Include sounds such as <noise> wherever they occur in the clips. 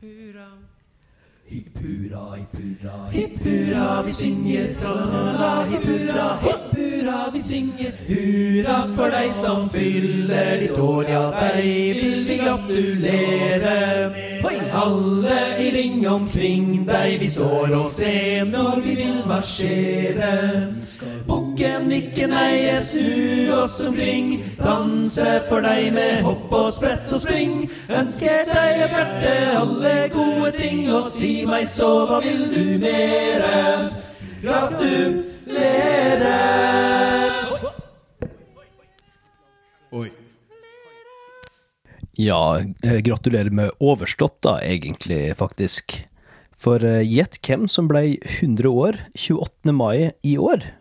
Hipp hurra, hipp hurra, hipp hurra, vi synger tralala, hipp hurra, hipp hurra, vi synger. Hurra for deg som fyller ditt år, ja, deg vil vi gratulere. Hoi, alle i ring omkring deg, vi står og ser når vi vil marsjere. Bukken nikker nei, jeg snu oss omkring, danse for deg med hopp og sprett og spring. Ønsker deg av hjertet alle gode ting, og si meg så, hva vil du mere? Gratulere. Oi. Ja, eh, gratulerer med overstått da, egentlig, faktisk. For eh, gjett hvem som ble 100 år 28. mai i år?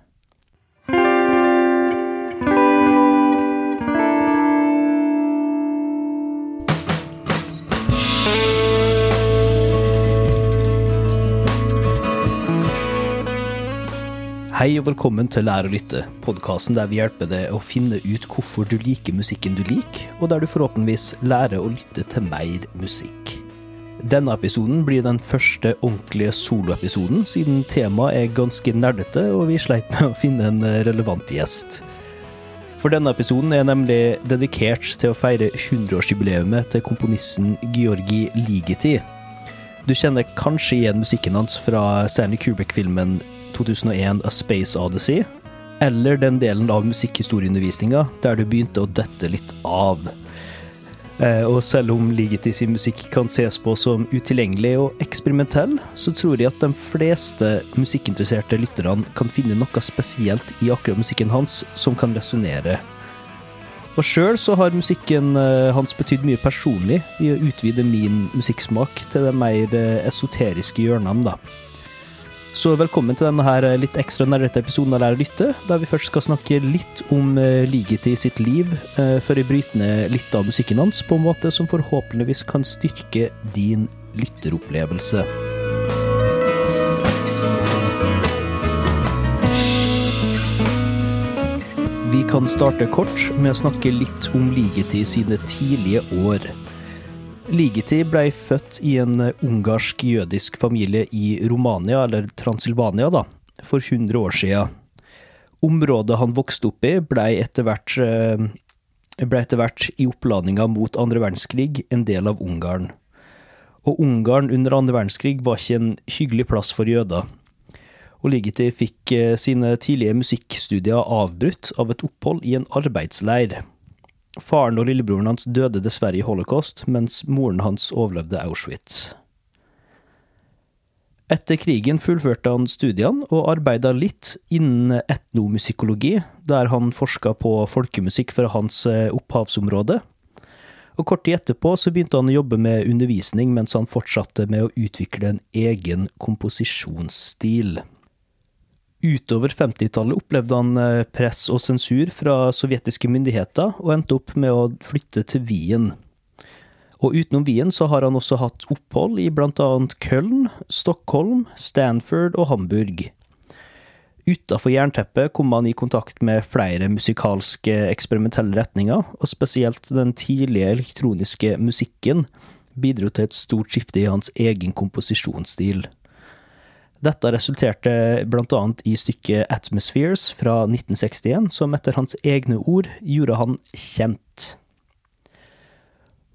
Hei og velkommen til Lær å lytte, podkasten der vi hjelper deg å finne ut hvorfor du liker musikken du liker, og der du forhåpentligvis lærer å lytte til mer musikk. Denne episoden blir den første ordentlige soloepisoden, siden temaet er ganske nerdete, og vi sleit med å finne en relevant gjest. For denne episoden er nemlig dedikert til å feire 100-årsjubileet til komponisten Georgi Ligeti. Du kjenner kanskje igjen musikken hans fra Stanley Kubrick-filmen 2001 A Space Odyssey, eller den delen av musikkhistorieundervisninga der du begynte å dette litt av. Eh, og selv om Ligeti sin musikk kan ses på som utilgjengelig og eksperimentell, så tror jeg at de fleste musikkinteresserte lytterne kan finne noe spesielt i akkurat musikken hans som kan resonnere. Og sjøl så har musikken eh, hans betydd mye personlig i å utvide min musikksmak til de mer eh, esoteriske hjørnene, da. Så velkommen til denne her litt ekstra nerdete episoden av Lær å lytte, der vi først skal snakke litt om uh, Ligeti sitt liv, uh, før jeg bryter ned litt av musikken hans på en måte som forhåpentligvis kan styrke din lytteropplevelse. Vi kan starte kort med å snakke litt om Ligeti sine tidlige år. Ligeti ble født i en ungarsk-jødisk familie i Romania, eller Transilvania, da, for 100 år siden. Området han vokste opp i, ble etter hvert, ble etter hvert i oppladninga mot andre verdenskrig en del av Ungarn. Og Ungarn under andre verdenskrig var ikke en hyggelig plass for jøder. Og Ligeti fikk sine tidlige musikkstudier avbrutt av et opphold i en arbeidsleir. Faren og lillebroren hans døde dessverre i holocaust, mens moren hans overlevde Auschwitz. Etter krigen fullførte han studiene og arbeida litt innen etnomusikologi, der han forska på folkemusikk fra hans opphavsområde. Og kort tid etterpå så begynte han å jobbe med undervisning mens han fortsatte med å utvikle en egen komposisjonsstil. Utover 50-tallet opplevde han press og sensur fra sovjetiske myndigheter, og endte opp med å flytte til Wien. Og utenom Wien så har han også hatt opphold i annet Köln, Stockholm, Stanford og Hamburg. Utafor jernteppet kom han i kontakt med flere musikalske eksperimentelle retninger, og spesielt den tidlige elektroniske musikken bidro til et stort skifte i hans egen komposisjonsstil. Dette resulterte annet i stykket Atmospheres fra 1961, som etter hans egne ord gjorde han kjent.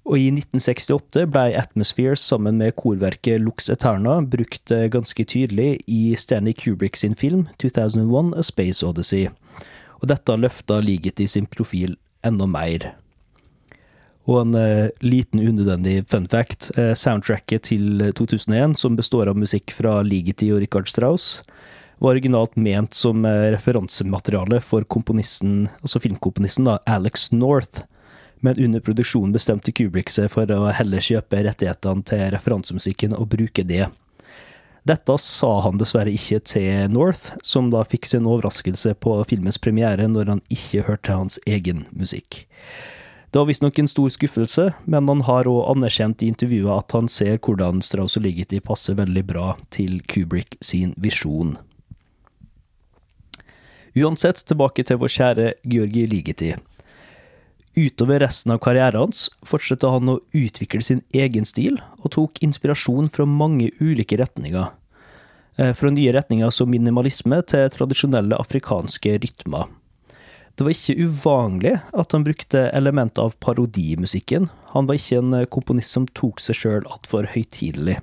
Og i 1968 ble Atmospheres sammen med korverket Lux Eterna brukt ganske tydelig i Stanley Kubrick sin film 2001 A Space Odyssey, og dette løfta Ligeti sin profil enda mer. Og en uh, liten unødvendig fun fact. Uh, soundtracket til 2001, som består av musikk fra Ligeti og Richard Strauss, var originalt ment som uh, referansemateriale for komponisten, altså filmkomponisten da, Alex North. Men under produksjonen bestemte Kubrick seg for å heller kjøpe rettighetene til referansemusikken og bruke det. Dette sa han dessverre ikke til North, som da fikk sin overraskelse på filmens premiere når han ikke hørte hans egen musikk. Det var visstnok en stor skuffelse, men han har òg anerkjent i intervjuet at han ser hvordan Strauss og Ligeti passer veldig bra til Kubrick sin visjon. Uansett, tilbake til vår kjære Georgi Ligeti. Utover resten av karrieren hans fortsatte han å utvikle sin egen stil, og tok inspirasjon fra mange ulike retninger. Eh, fra nye retninger som minimalisme til tradisjonelle afrikanske rytmer. Det var ikke uvanlig at han brukte elementer av parodimusikken. Han var ikke en komponist som tok seg sjøl altfor høytidelig.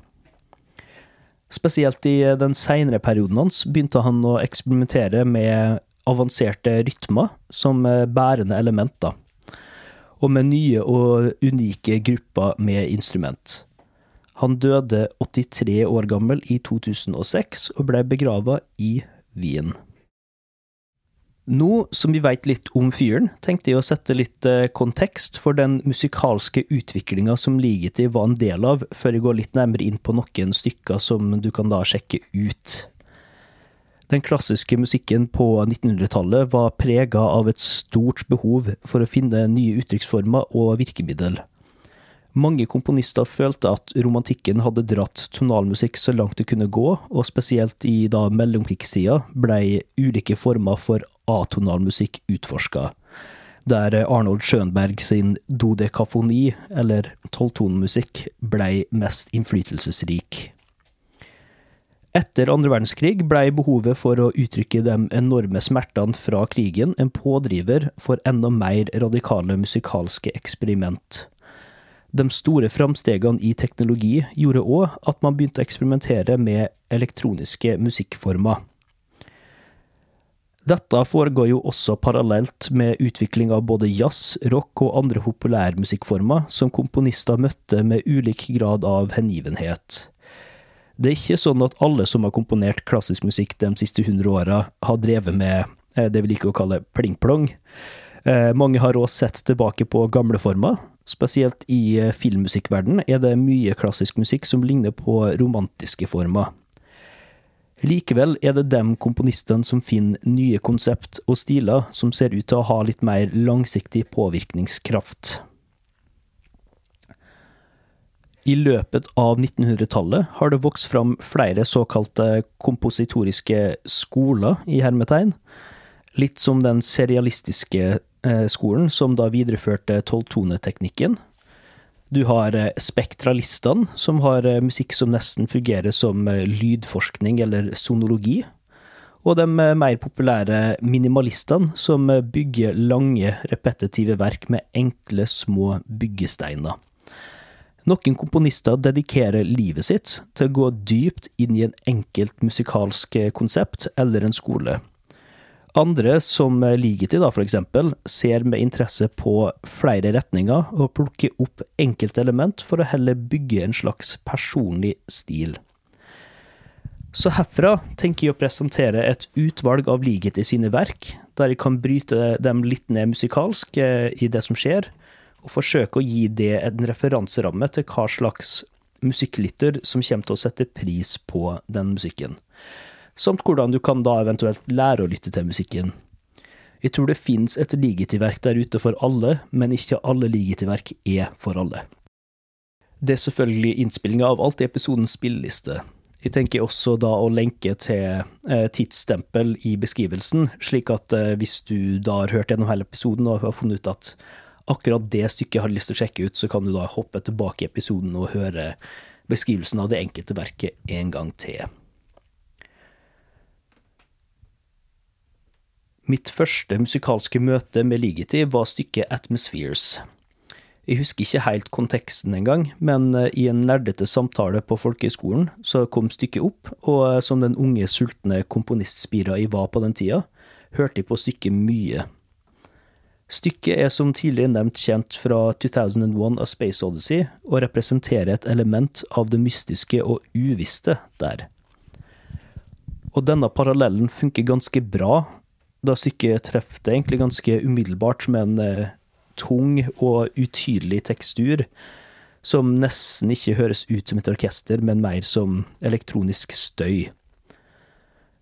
Spesielt i den seinere perioden hans begynte han å eksperimentere med avanserte rytmer som bærende elementer og med nye og unike grupper med instrument. Han døde 83 år gammel i 2006 og ble begrava i Wien. Nå som vi veit litt om fyren, tenkte jeg å sette litt eh, kontekst for den musikalske utviklinga som Ligeti var en del av, før jeg går litt nærmere inn på noen stykker som du kan da sjekke ut. Den klassiske musikken på 1900-tallet var prega av et stort behov for å finne nye uttrykksformer og virkemiddel. Mange komponister følte at romantikken hadde dratt tonalmusikk så langt det kunne gå, og spesielt i da mellomkrigstida blei ulike former for atonalmusikk utforska, der Arnold Schönberg sin dodekafoni, eller tolvtonemusikk, blei mest innflytelsesrik. Etter andre verdenskrig blei behovet for å uttrykke de enorme smertene fra krigen en pådriver for enda mer radikale musikalske eksperiment. De store framstegene i teknologi gjorde òg at man begynte å eksperimentere med elektroniske musikkformer. Dette foregår jo også parallelt med utvikling av både jazz, rock og andre populærmusikkformer som komponister møtte med ulik grad av hengivenhet. Det er ikke sånn at alle som har komponert klassisk musikk de siste hundre åra, har drevet med eh, det vi liker å kalle pling-plong. Eh, mange har også sett tilbake på gamle former. Spesielt i filmmusikkverdenen filmmusikkverden er det mye klassisk musikk som ligner på romantiske former. Likevel er det dem komponistene som finner nye konsept og stiler som ser ut til å ha litt mer langsiktig påvirkningskraft. I løpet av 1900-tallet har det vokst fram flere såkalte kompositoriske skoler, i hermetegn. Litt som den serialistiske eh, skolen, som da videreførte tolvtoneteknikken. Du har eh, spektralistene, som har eh, musikk som nesten fungerer som lydforskning eller sonologi. Og de mer populære minimalistene, som bygger lange, repetitive verk med enkle, små byggesteiner. Noen komponister dedikerer livet sitt til å gå dypt inn i en enkelt musikalsk konsept eller en skole. Andre, som Ligeti, da, for eksempel, ser med interesse på flere retninger og plukker opp enkelte element for å heller bygge en slags personlig stil. Så herfra tenker jeg å presentere et utvalg av Ligeti sine verk, der jeg kan bryte dem litt ned musikalsk eh, i det som skjer, og forsøke å gi det en referanseramme til hva slags musikklytter som kommer til å sette pris på den musikken. Samt hvordan du kan da eventuelt lære å lytte til musikken. Jeg tror det finnes et ligetilverk der ute for alle, men ikke alle ligetilverk er for alle. Det er selvfølgelig innspillinga av alt i episodens spilleliste. Jeg tenker også da å lenke til eh, tidsstempel i beskrivelsen, slik at eh, hvis du da har hørt gjennom hele episoden og har funnet ut at akkurat det stykket har lyst til å sjekke ut, så kan du da hoppe tilbake i episoden og høre beskrivelsen av det enkelte verket en gang til. Mitt første musikalske møte med Ligeti var stykket Atmospheres. Jeg husker ikke helt konteksten engang, men eh, i en nerdete samtale på folkehøyskolen så kom stykket opp, og eh, som den unge, sultne komponistspira jeg var på den tida, hørte jeg på stykket mye. Stykket er som tidligere nevnt kjent fra 2001 A Space Odyssey, og representerer et element av det mystiske og uvisste der. Og denne parallellen funker ganske bra, da stykket treffer det egentlig ganske umiddelbart med en eh, tung og utydelig tekstur, som nesten ikke høres ut som et orkester, men mer som elektronisk støy.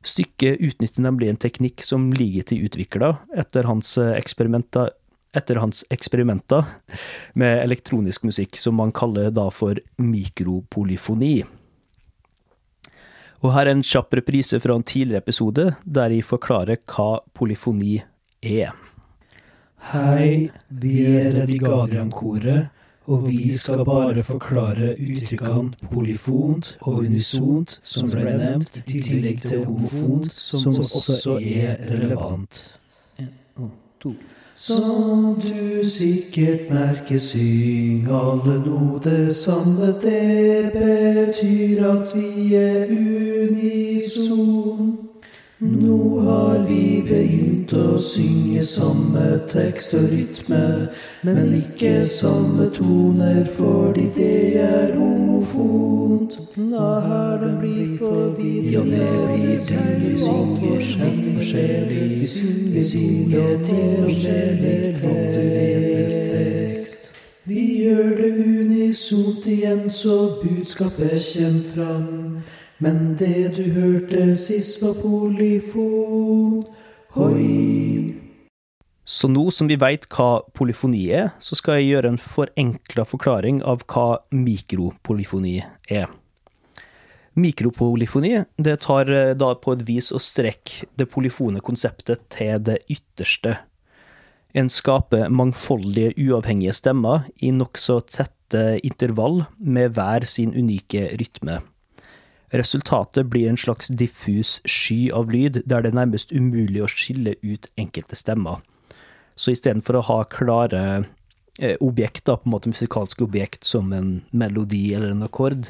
Stykket utnytter nemlig en teknikk som Ligeti utvikla etter eh, etter hans eksperimenter med elektronisk musikk, som man kaller da for mikropolyfoni. Og her er en kjapp reprise fra en tidligere episode, der jeg forklarer hva polyfoni er. Hei, vi er Redigadian-koret, og vi skal bare forklare uttrykkene polyfont og unisont, som ble nevnt, i tillegg til homofont, som også er relevant. En, to. Som du sikkert merker, syng alle nå samme. Det betyr at vi er unison. Nå har vi begynt å synge samme tekst og rytme, men ikke samme toner, fordi det er homofont. La her det blir forvirrende. Ja, det blir til vi synger forskjellig. Vi synger til og med litt annerledes tekst. Vi gjør det unisont igjen, så budskapet kommer fram. Men det du hørte sist var polyfon. Hoi. Så nå som vi veit hva polyfoni er, så skal jeg gjøre en forenkla forklaring av hva mikropolyfoni er. Mikropolyfoni det tar eh, da på et vis å strekke det polyfone konseptet til det ytterste. En skaper mangfoldige, uavhengige stemmer i nokså tette intervall med hver sin unike rytme. Resultatet blir en slags diffus sky av lyd, der det er nærmest umulig å skille ut enkelte stemmer. Så istedenfor å ha klare eh, objekter, på en måte musikalske objekt som en melodi eller en akkord,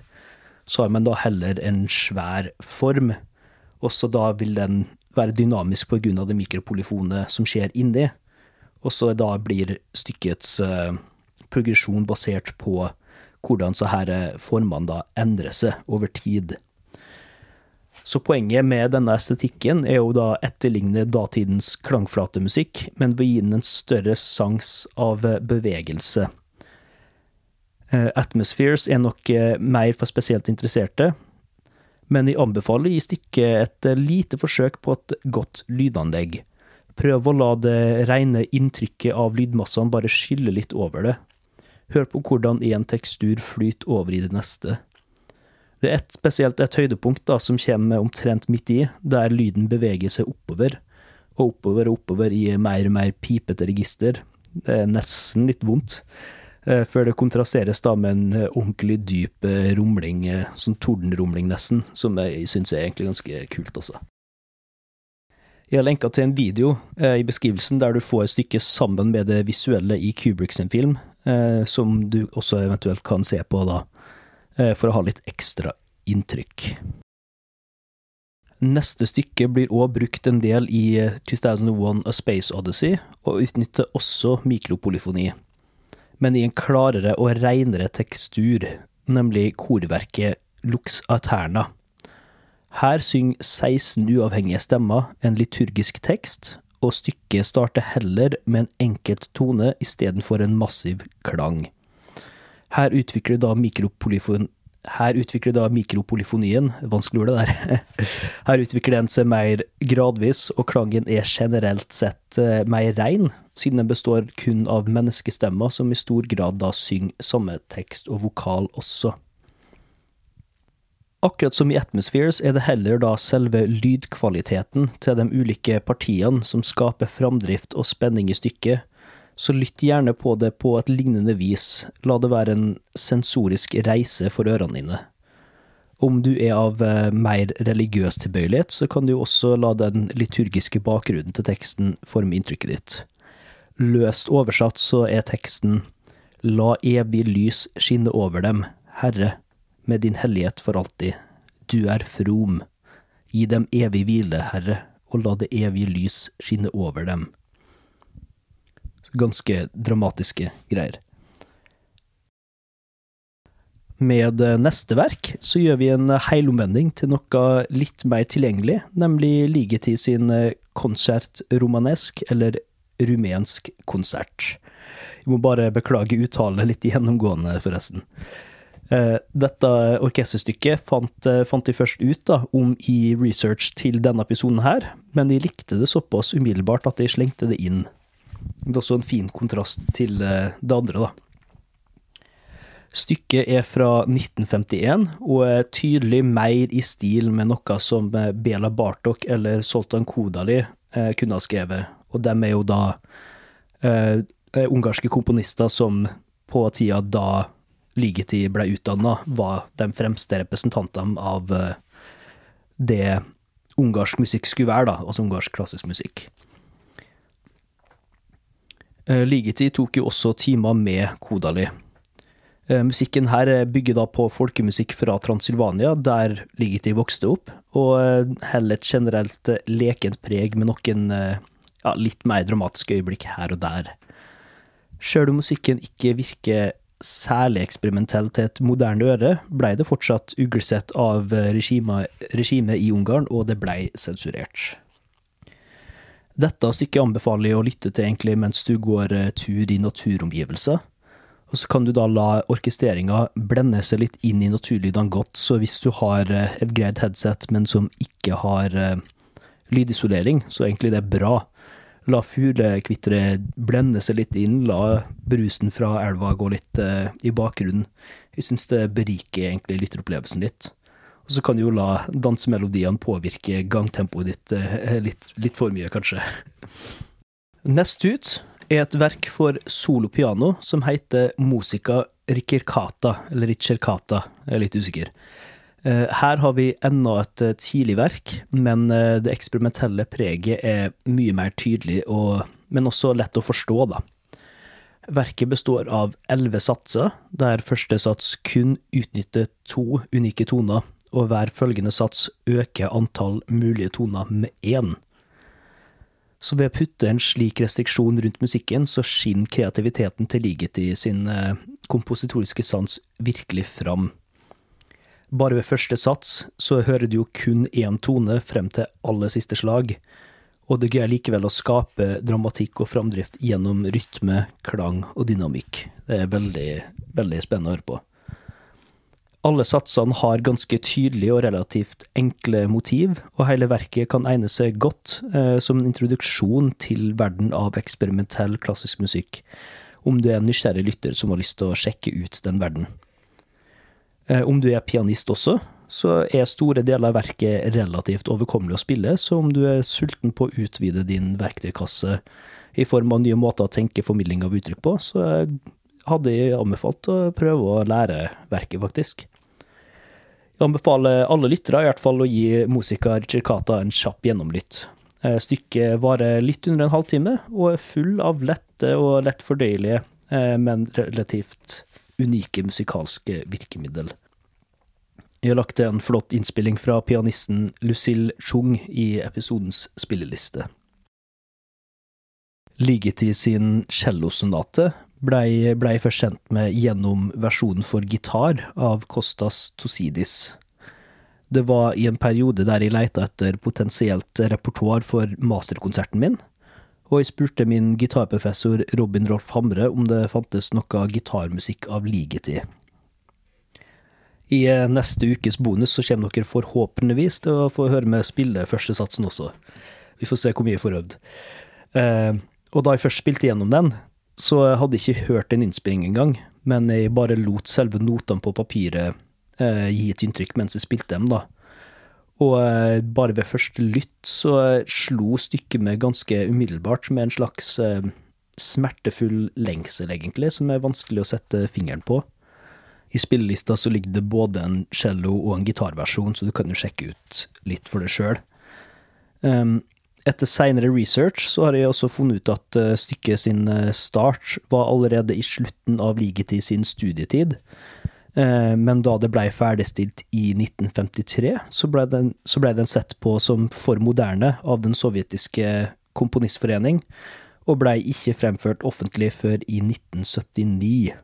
så har man da heller en svær form. Også da vil den være dynamisk av det mikropolyfone som skjer inni. Og så da blir stykkets uh, progresjon basert på hvordan så her eh, formene da endrer seg over tid. Så poenget med denne estetikken er jo da etterligne datidens klangflatemusikk, men ved å gi den en større sans av bevegelse. Eh, Atmospheres er nok eh, mer for spesielt interesserte, men jeg anbefaler gi stykket et eh, lite forsøk på et godt lydanlegg. Prøv å la det rene inntrykket av lydmassene bare skylle litt over det. Hør på hvordan en tekstur flyter over i det neste. Det er et, spesielt et høydepunkt da, som kommer omtrent midt i, der lyden beveger seg oppover, og oppover og oppover i mer og mer pipete register. Det er nesten litt vondt, eh, før det kontrasteres da med en eh, ordentlig dyp eh, rumling, sånn tordenrumling nesten, som jeg syns er egentlig ganske kult, altså. Jeg har lenka til en video i beskrivelsen der du får et stykke sammen med det visuelle i Kubrick sin film, som du også eventuelt kan se på da for å ha litt ekstra inntrykk. Neste stykke blir òg brukt en del i 2001 A Space Odyssey, og utnytter også mikropolyfoni, men i en klarere og reinere tekstur, nemlig korverket Lux Aterna. Her synger 16 uavhengige stemmer en liturgisk tekst, og stykket starter heller med en enkelt tone istedenfor en massiv klang. Her utvikler da mikropolyfon her utvikler da mikropolyfonien, vanskelig ord det der, <laughs> her utvikler den seg mer gradvis, og klangen er generelt sett eh, mer rein, siden den består kun av menneskestemmer som i stor grad da synger samme tekst og vokal også. Akkurat som i Atmospheres er det heller da selve lydkvaliteten til de ulike partiene som skaper framdrift og spenning i stykket, så lytt gjerne på det på et lignende vis, la det være en sensorisk reise for ørene dine. Om du er av eh, mer religiøs tilbøyelighet, så kan du også la den liturgiske bakgrunnen til teksten forme inntrykket ditt. Løst oversatt så er teksten La evig lys skinne over dem, Herre, med din hellighet for alltid. Du er from. Gi dem evig hvile, Herre, og la det evige lys skinne over dem. Ganske dramatiske greier. Med neste verk så gjør vi en heilomvending til noe litt mer tilgjengelig, nemlig Ligetid sin konsert romanesk, eller rumensk konsert. Jeg må bare beklage uttale litt gjennomgående, forresten. Eh, dette orkesterstykket fant, fant de først ut da, om i research til denne episoden her, men de likte det såpass umiddelbart at de slengte det inn det er også en fin kontrast til eh, det andre, da. Stykket er fra 1951 og er tydelig mer i stil med noe som eh, Bela Bartok eller Soltan Kodali eh, kunne ha skrevet, og dem er jo da eh, ungarske komponister som på tida da Ligeti ble utdanna, var de fremste representantene av det ungarsk musikk skulle være, da, altså ungarsk klassisk musikk. Eh, Ligeti tok jo også timer med Kodali. Eh, Musikken her eh, bygger da på folkemusikk fra Transilvania, der Ligeti vokste opp, og heller et generelt lekent preg med noen ja, litt mer dramatiske øyeblikk her og der. Sjøl om musikken ikke virker særlig eksperimentell til et moderne øre, blei det fortsatt uglesett av regimet, regime i Ungarn, og det blei sensurert. Dette stykket anbefaler jeg å lytte til egentlig mens du går eh, tur i naturomgivelser. Og så kan du da la orkestreringa blende seg litt inn i naturlydene godt, så hvis du har eh, et greit headset, men som ikke har eh, lydisolering, så er egentlig det bra. La fuglekvitteret blende seg litt inn, la brusen fra elva gå litt i bakgrunnen. Jeg syns det beriker egentlig lytteropplevelsen litt. Og så kan du jo la dansemelodiene påvirke gangtempoet ditt eh, litt, litt for mye, kanskje. Nest ut er et verk for solopiano som heter Musica Ricercata, eller Ricercata, jeg er litt usikker. Eh, Her har vi enda et eh, tidlig verk, men det eksperimentelle preget er mye mer tydelig, og, men også lett å forstå, da. Verket består av elleve satser, der første sats kun utnytter to unike toner, og hver følgende sats øker antall mulige toner med én. Så ved å putte en slik restriksjon rundt musikken, så skinner kreativiteten til Ligeti sin eh, kompositoriske sans virkelig fram. Bare ved første sats så hører du jo kun én tone frem til aller siste slag, og det greier likevel å skape dramatikk og framdrift gjennom rytme, klang og dynamikk. Det er veldig, veldig spennende å høre på. Alle satsene har ganske tydelige og relativt enkle motiv, og hele verket kan egne seg godt eh, som en introduksjon til verden av eksperimentell klassisk musikk, om du er en nysgjerrig lytter som har lyst til å sjekke ut den verden. Eh, om du er pianist også, så er store deler av verket relativt overkommelig å spille, så om du er sulten på å utvide din verktøykasse i form av nye måter å tenke formidling av uttrykk på, så hadde jeg anbefalt å prøve å lære verket, faktisk. Jeg anbefaler alle lyttere i hvert fall å gi Musiker Ricercata en kjapp gjennomlytt. Eh, Stykket varer litt under en halvtime, og er full av lette og lett fordøyelige, eh, men relativt unike musikalske virkemiddel. Jeg har lagt en flott innspilling fra pianisten Lucille Chung i episodens spilleliste. Ligeti sin cellosonate blei ble først kjent med gjennom versjonen for gitar av Kostas Tosidis. Det var i en periode der jeg leita etter potensielt repertoar for masterkonserten min, og jeg spurte min gitarprofessor Robin Rolf Hamre om det fantes noe gitarmusikk av Ligeti. I I neste ukes bonus så kommer dere forhåpentligvis til å få høre meg spille første satsen også. Vi får se hvor mye jeg får øvd. Eh, og da jeg først spilte gjennom den, så jeg hadde ikke hørt en innspilling engang, men jeg bare lot selve notene på papiret eh, gi et inntrykk mens jeg spilte dem, da. Og eh, bare ved første lytt så slo stykket meg ganske umiddelbart med en slags eh, smertefull lengsel, egentlig, som er vanskelig å sette fingeren på. I spillelista så ligger det både en cello og en gitarversjon, så du kan jo sjekke ut litt for deg sjøl. Um, etter seinere research så har jeg også funnet ut at eh, stykket sin eh, start var allerede i slutten av Ligeti sin studietid. Eh, Men da det blei ferdigstilt i 1953, så blei den, ble den sett på som for moderne av den sovjetiske komponistforening, og blei ikke fremført offentlig før i 1979.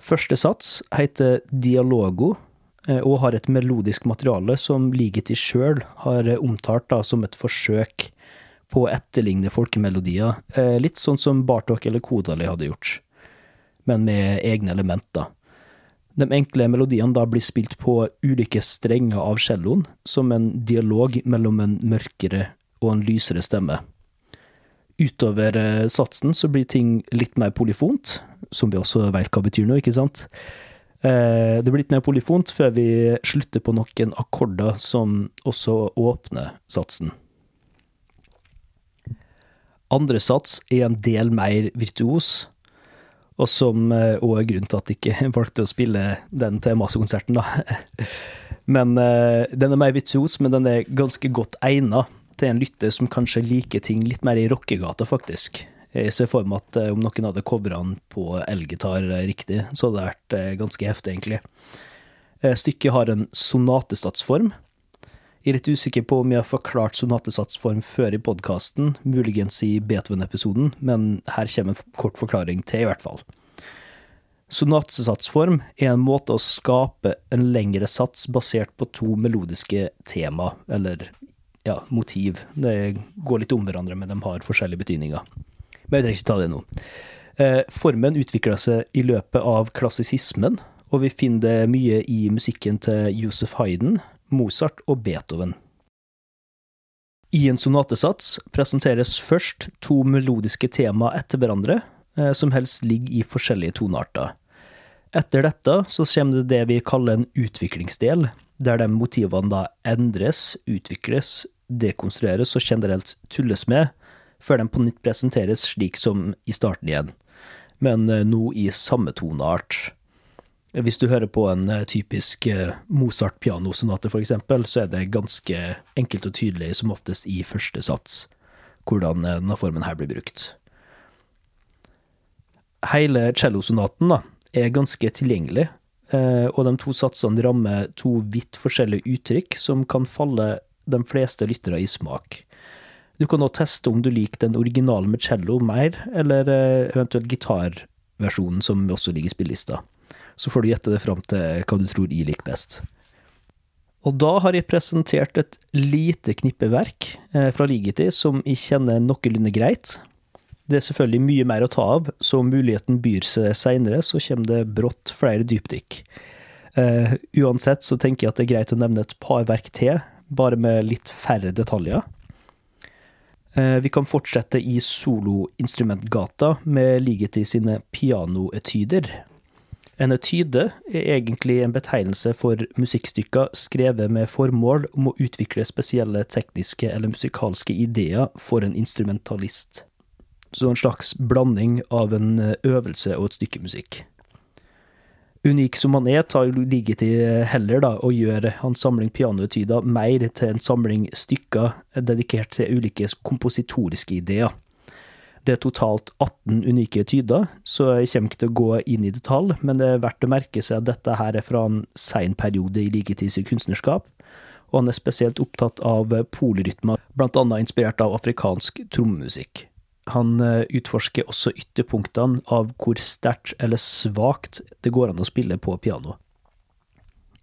Første sats heter Dialogo, og har et melodisk materiale som Ligeti sjøl har eh, omtalt da, som et forsøk på å etterligne folkemelodier, eh, litt sånn som Bartok eller Kodali hadde gjort, men med egne elementer. De enkle melodiene da blir spilt på ulike strenger av celloen, som en dialog mellom en mørkere og en lysere stemme. Utover eh, satsen så blir ting litt mer polyfont, som vi også veit hva betyr nå, ikke sant? Eh, Det blir litt mer polyfont før vi slutter på noen akkorder som også åpner satsen. Andre sats er en del mer virtuos, og som òg er grunnen til at jeg ikke <laughs> valgte å spille den til massekonserten, da. <laughs> Men den er mer virtuos, men den er ganske godt egna til en lytter som kanskje liker ting litt mer i rockegata, faktisk. Jeg ser for meg at om noen hadde covra den på elgitar riktig, så hadde det vært ganske heftig, egentlig. Stykket har en sonatestatsform. Jeg er litt usikker på om jeg har forklart sonatesatsform før i podkasten, muligens i Beethoven-episoden, men her kommer en kort forklaring til, i hvert fall. Sonatesatsform er en måte å skape en lengre sats basert på to melodiske tema, eller ja, motiv. Det går litt om hverandre, men de har forskjellige betydninger. Men jeg trenger ikke ta det nå. Formen utvikla seg i løpet av klassisismen, og vi finner det mye i musikken til Josef Hayden, Mozart og Beethoven. I en sonatesats presenteres først to melodiske tema etter hverandre, som helst ligger i forskjellige tonearter. Etter dette så kommer det det vi kaller en utviklingsdel, der de motivene da endres, utvikles, dekonstrueres og generelt tulles med, før den på nytt presenteres slik som i starten igjen, men nå i samme toneart. Hvis du hører på en typisk Mozart-pianosonate, for eksempel, så er det ganske enkelt og tydelig, som oftest i første sats, hvordan denne formen her blir brukt. Hele cellosonaten er ganske tilgjengelig, og de to satsene rammer to vidt forskjellige uttrykk som kan falle de fleste lyttere i smak. Du kan nå teste om du liker den originale med cello mer, eller eventuelt gitarversjonen som også ligger i spillelista så får du gjette det fram til hva du tror jeg liker best. Og da har jeg presentert et lite knippe verk fra Ligeti som jeg kjenner noenlunde greit. Det er selvfølgelig mye mer å ta av, så om muligheten byr seg seinere, så kommer det brått flere dypdykk. Uh, uansett så tenker jeg at det er greit å nevne et par verk til, bare med litt færre detaljer. Uh, vi kan fortsette i soloinstrumentgata med Ligeti sine pianoetyder. En etyde er egentlig en betegnelse for musikkstykker skrevet med formål om å utvikle spesielle tekniske eller musikalske ideer for en instrumentalist. Så en slags blanding av en øvelse og et stykke musikk. Unik som han er, tar Ligeti heller da å gjøre hans samling pianoetyder mer til en samling stykker dedikert til ulike kompositoriske ideer. Det er totalt 18 unike tyder, så jeg kommer ikke til å gå inn i detalj, men det er verdt å merke seg at dette her er fra en sein periode i Ligetids kunstnerskap, og han er spesielt opptatt av polrytmer, annet inspirert av afrikansk trommemusikk. Han utforsker også ytterpunktene av hvor sterkt eller svakt det går an å spille på piano.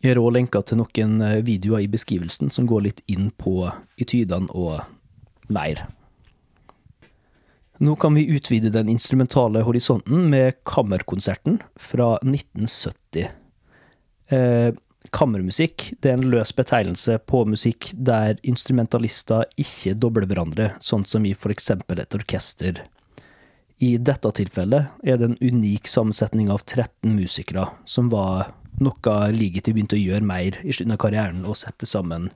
Jeg òg lenka til noen videoer i beskrivelsen som går litt inn på etydene og mer. Nå kan vi utvide den instrumentale horisonten med Kammerkonserten fra 1970. Eh, kammermusikk det er en løs betegnelse på musikk der instrumentalister ikke dobler hverandre, sånn som i eksempel et orkester. I dette tilfellet er det en unik sammensetning av 13 musikere, som var noe Ligeti begynte å gjøre mer i slutten av karrieren, og sette sammen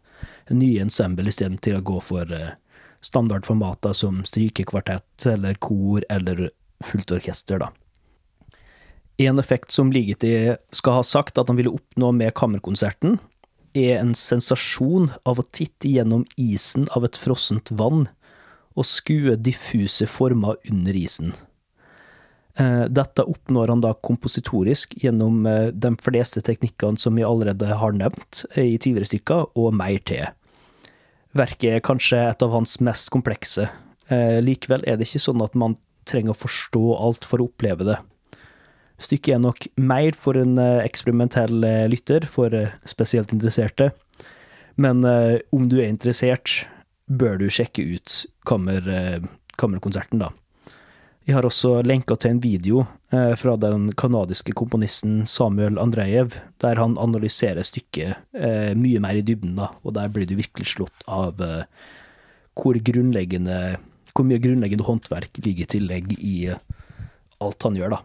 en ny ensemble istedenfor å gå for eh, standardformater som strykekvartett eller kor eller fullt orkester, da. En effekt som Ligeti skal ha sagt at han ville oppnå med kammerkonserten, er en sensasjon av å titte gjennom isen av et frossent vann og skue diffuse former under isen. Eh, dette oppnår han da kompositorisk gjennom eh, de fleste teknikkene som vi allerede har nevnt i tidligere stykker, og mer til. Verket er kanskje et av hans mest komplekse. Eh, likevel er det ikke sånn at man trenger å forstå alt for å oppleve det. Stykket er nok mer for en eh, eksperimentell eh, lytter, for eh, spesielt interesserte. Men om du er interessert, bør du sjekke ut kammer, kammerkonserten, da. Jeg har også lenka til en video fra den kanadiske komponisten Samuel Andrejev, der han analyserer stykket mye mer i dybden, da, og der blir du virkelig slått av hvor Hvor mye grunnleggende håndverk ligger i tillegg i alt han gjør, da.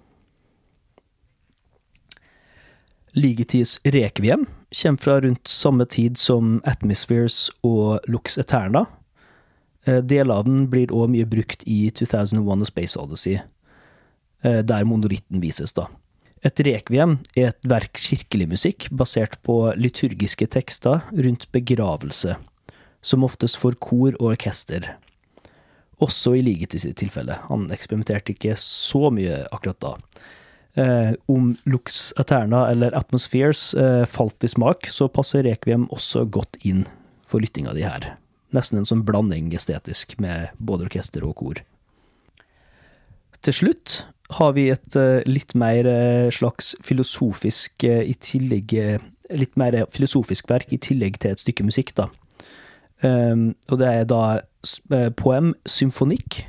Ligetids Rekviem kommer fra rundt samme tid som Atmospheres og Lux Eterna. Eh, Deler av den blir òg mye brukt i 2001 A Space Odyssey, eh, der monolitten vises, da. Et rekviem er et verk kirkelig musikk basert på liturgiske tekster rundt begravelse, som oftest for kor og orkester. Også i Ligetis tilfelle. Han eksperimenterte ikke så mye akkurat da. Eh, om Lux Aterna eller Atmospheres eh, falt i smak, så passer Rekviem også godt inn for lyttinga di her. Nesten en sånn blanding estetisk med både orkester og kor. Til slutt har vi et eh, litt mer eh, slags filosofisk eh, i tillegg Litt mer filosofisk verk i tillegg til et stykke musikk, da. Um, og det er da poem symfonikk.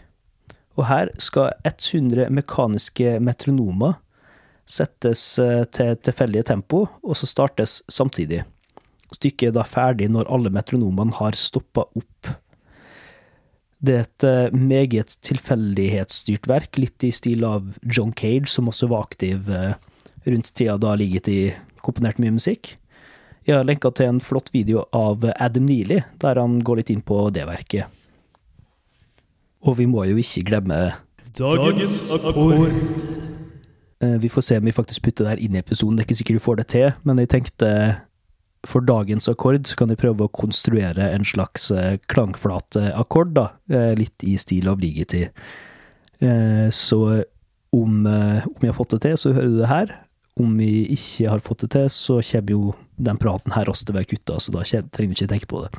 Og her skal 100 mekaniske metronomer settes eh, til tilfeldige tempo, og så startes samtidig. Stykket er da ferdig når alle metronomene har stoppa opp. Det er et eh, meget tilfeldighetsstyrt verk, litt i stil av John Cage, som også var aktiv eh, rundt tida da ligget i komponert mye musikk. Jeg har lenka til en flott video av Adam Neely, der han går litt inn på det verket. Og vi må jo ikke glemme Dagens akkord. Eh, Vi får se om vi faktisk putter det her inn i episoden. Det er ikke sikkert vi får det til, men jeg tenkte for dagens akkord så kan vi prøve å konstruere en slags eh, klangflateakkord, da. eh, Litt i stil av Ligeti. Eh, Så om, eh, om jeg har fått det til, så hører du det her. Om vi ikke har fått det til, så kommer jo den praten her også til å være kutta, så da trenger du ikke tenke på det.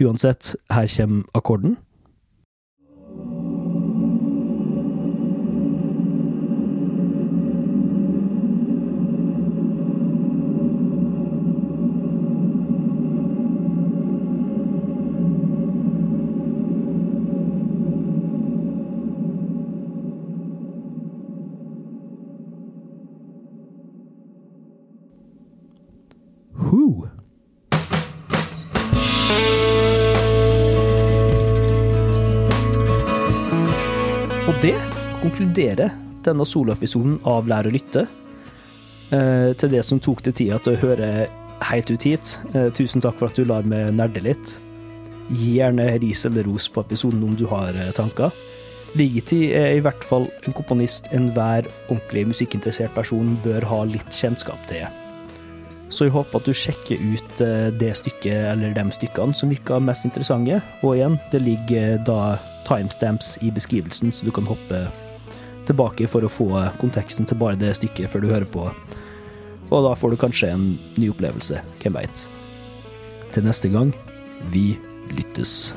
Uansett, her kommer akkorden. Konkluderer denne soloepisoden av Lær å lytte. Eh, til det som tok deg tida til å høre helt ut hit, eh, tusen takk for at du lar meg nerde litt. Gi gjerne ris eller ros på episoden om du har eh, tanker. Ligeti er i hvert fall en komponist enhver ordentlig musikkinteressert person bør ha litt kjennskap til. Så jeg håper at du sjekker ut det stykket eller de stykkene som virker mest interessante. Og igjen, det ligger da timestamps i beskrivelsen, så du kan hoppe tilbake for å få konteksten til bare det stykket før du hører på. Og da får du kanskje en ny opplevelse, hvem veit. Til neste gang, vi lyttes.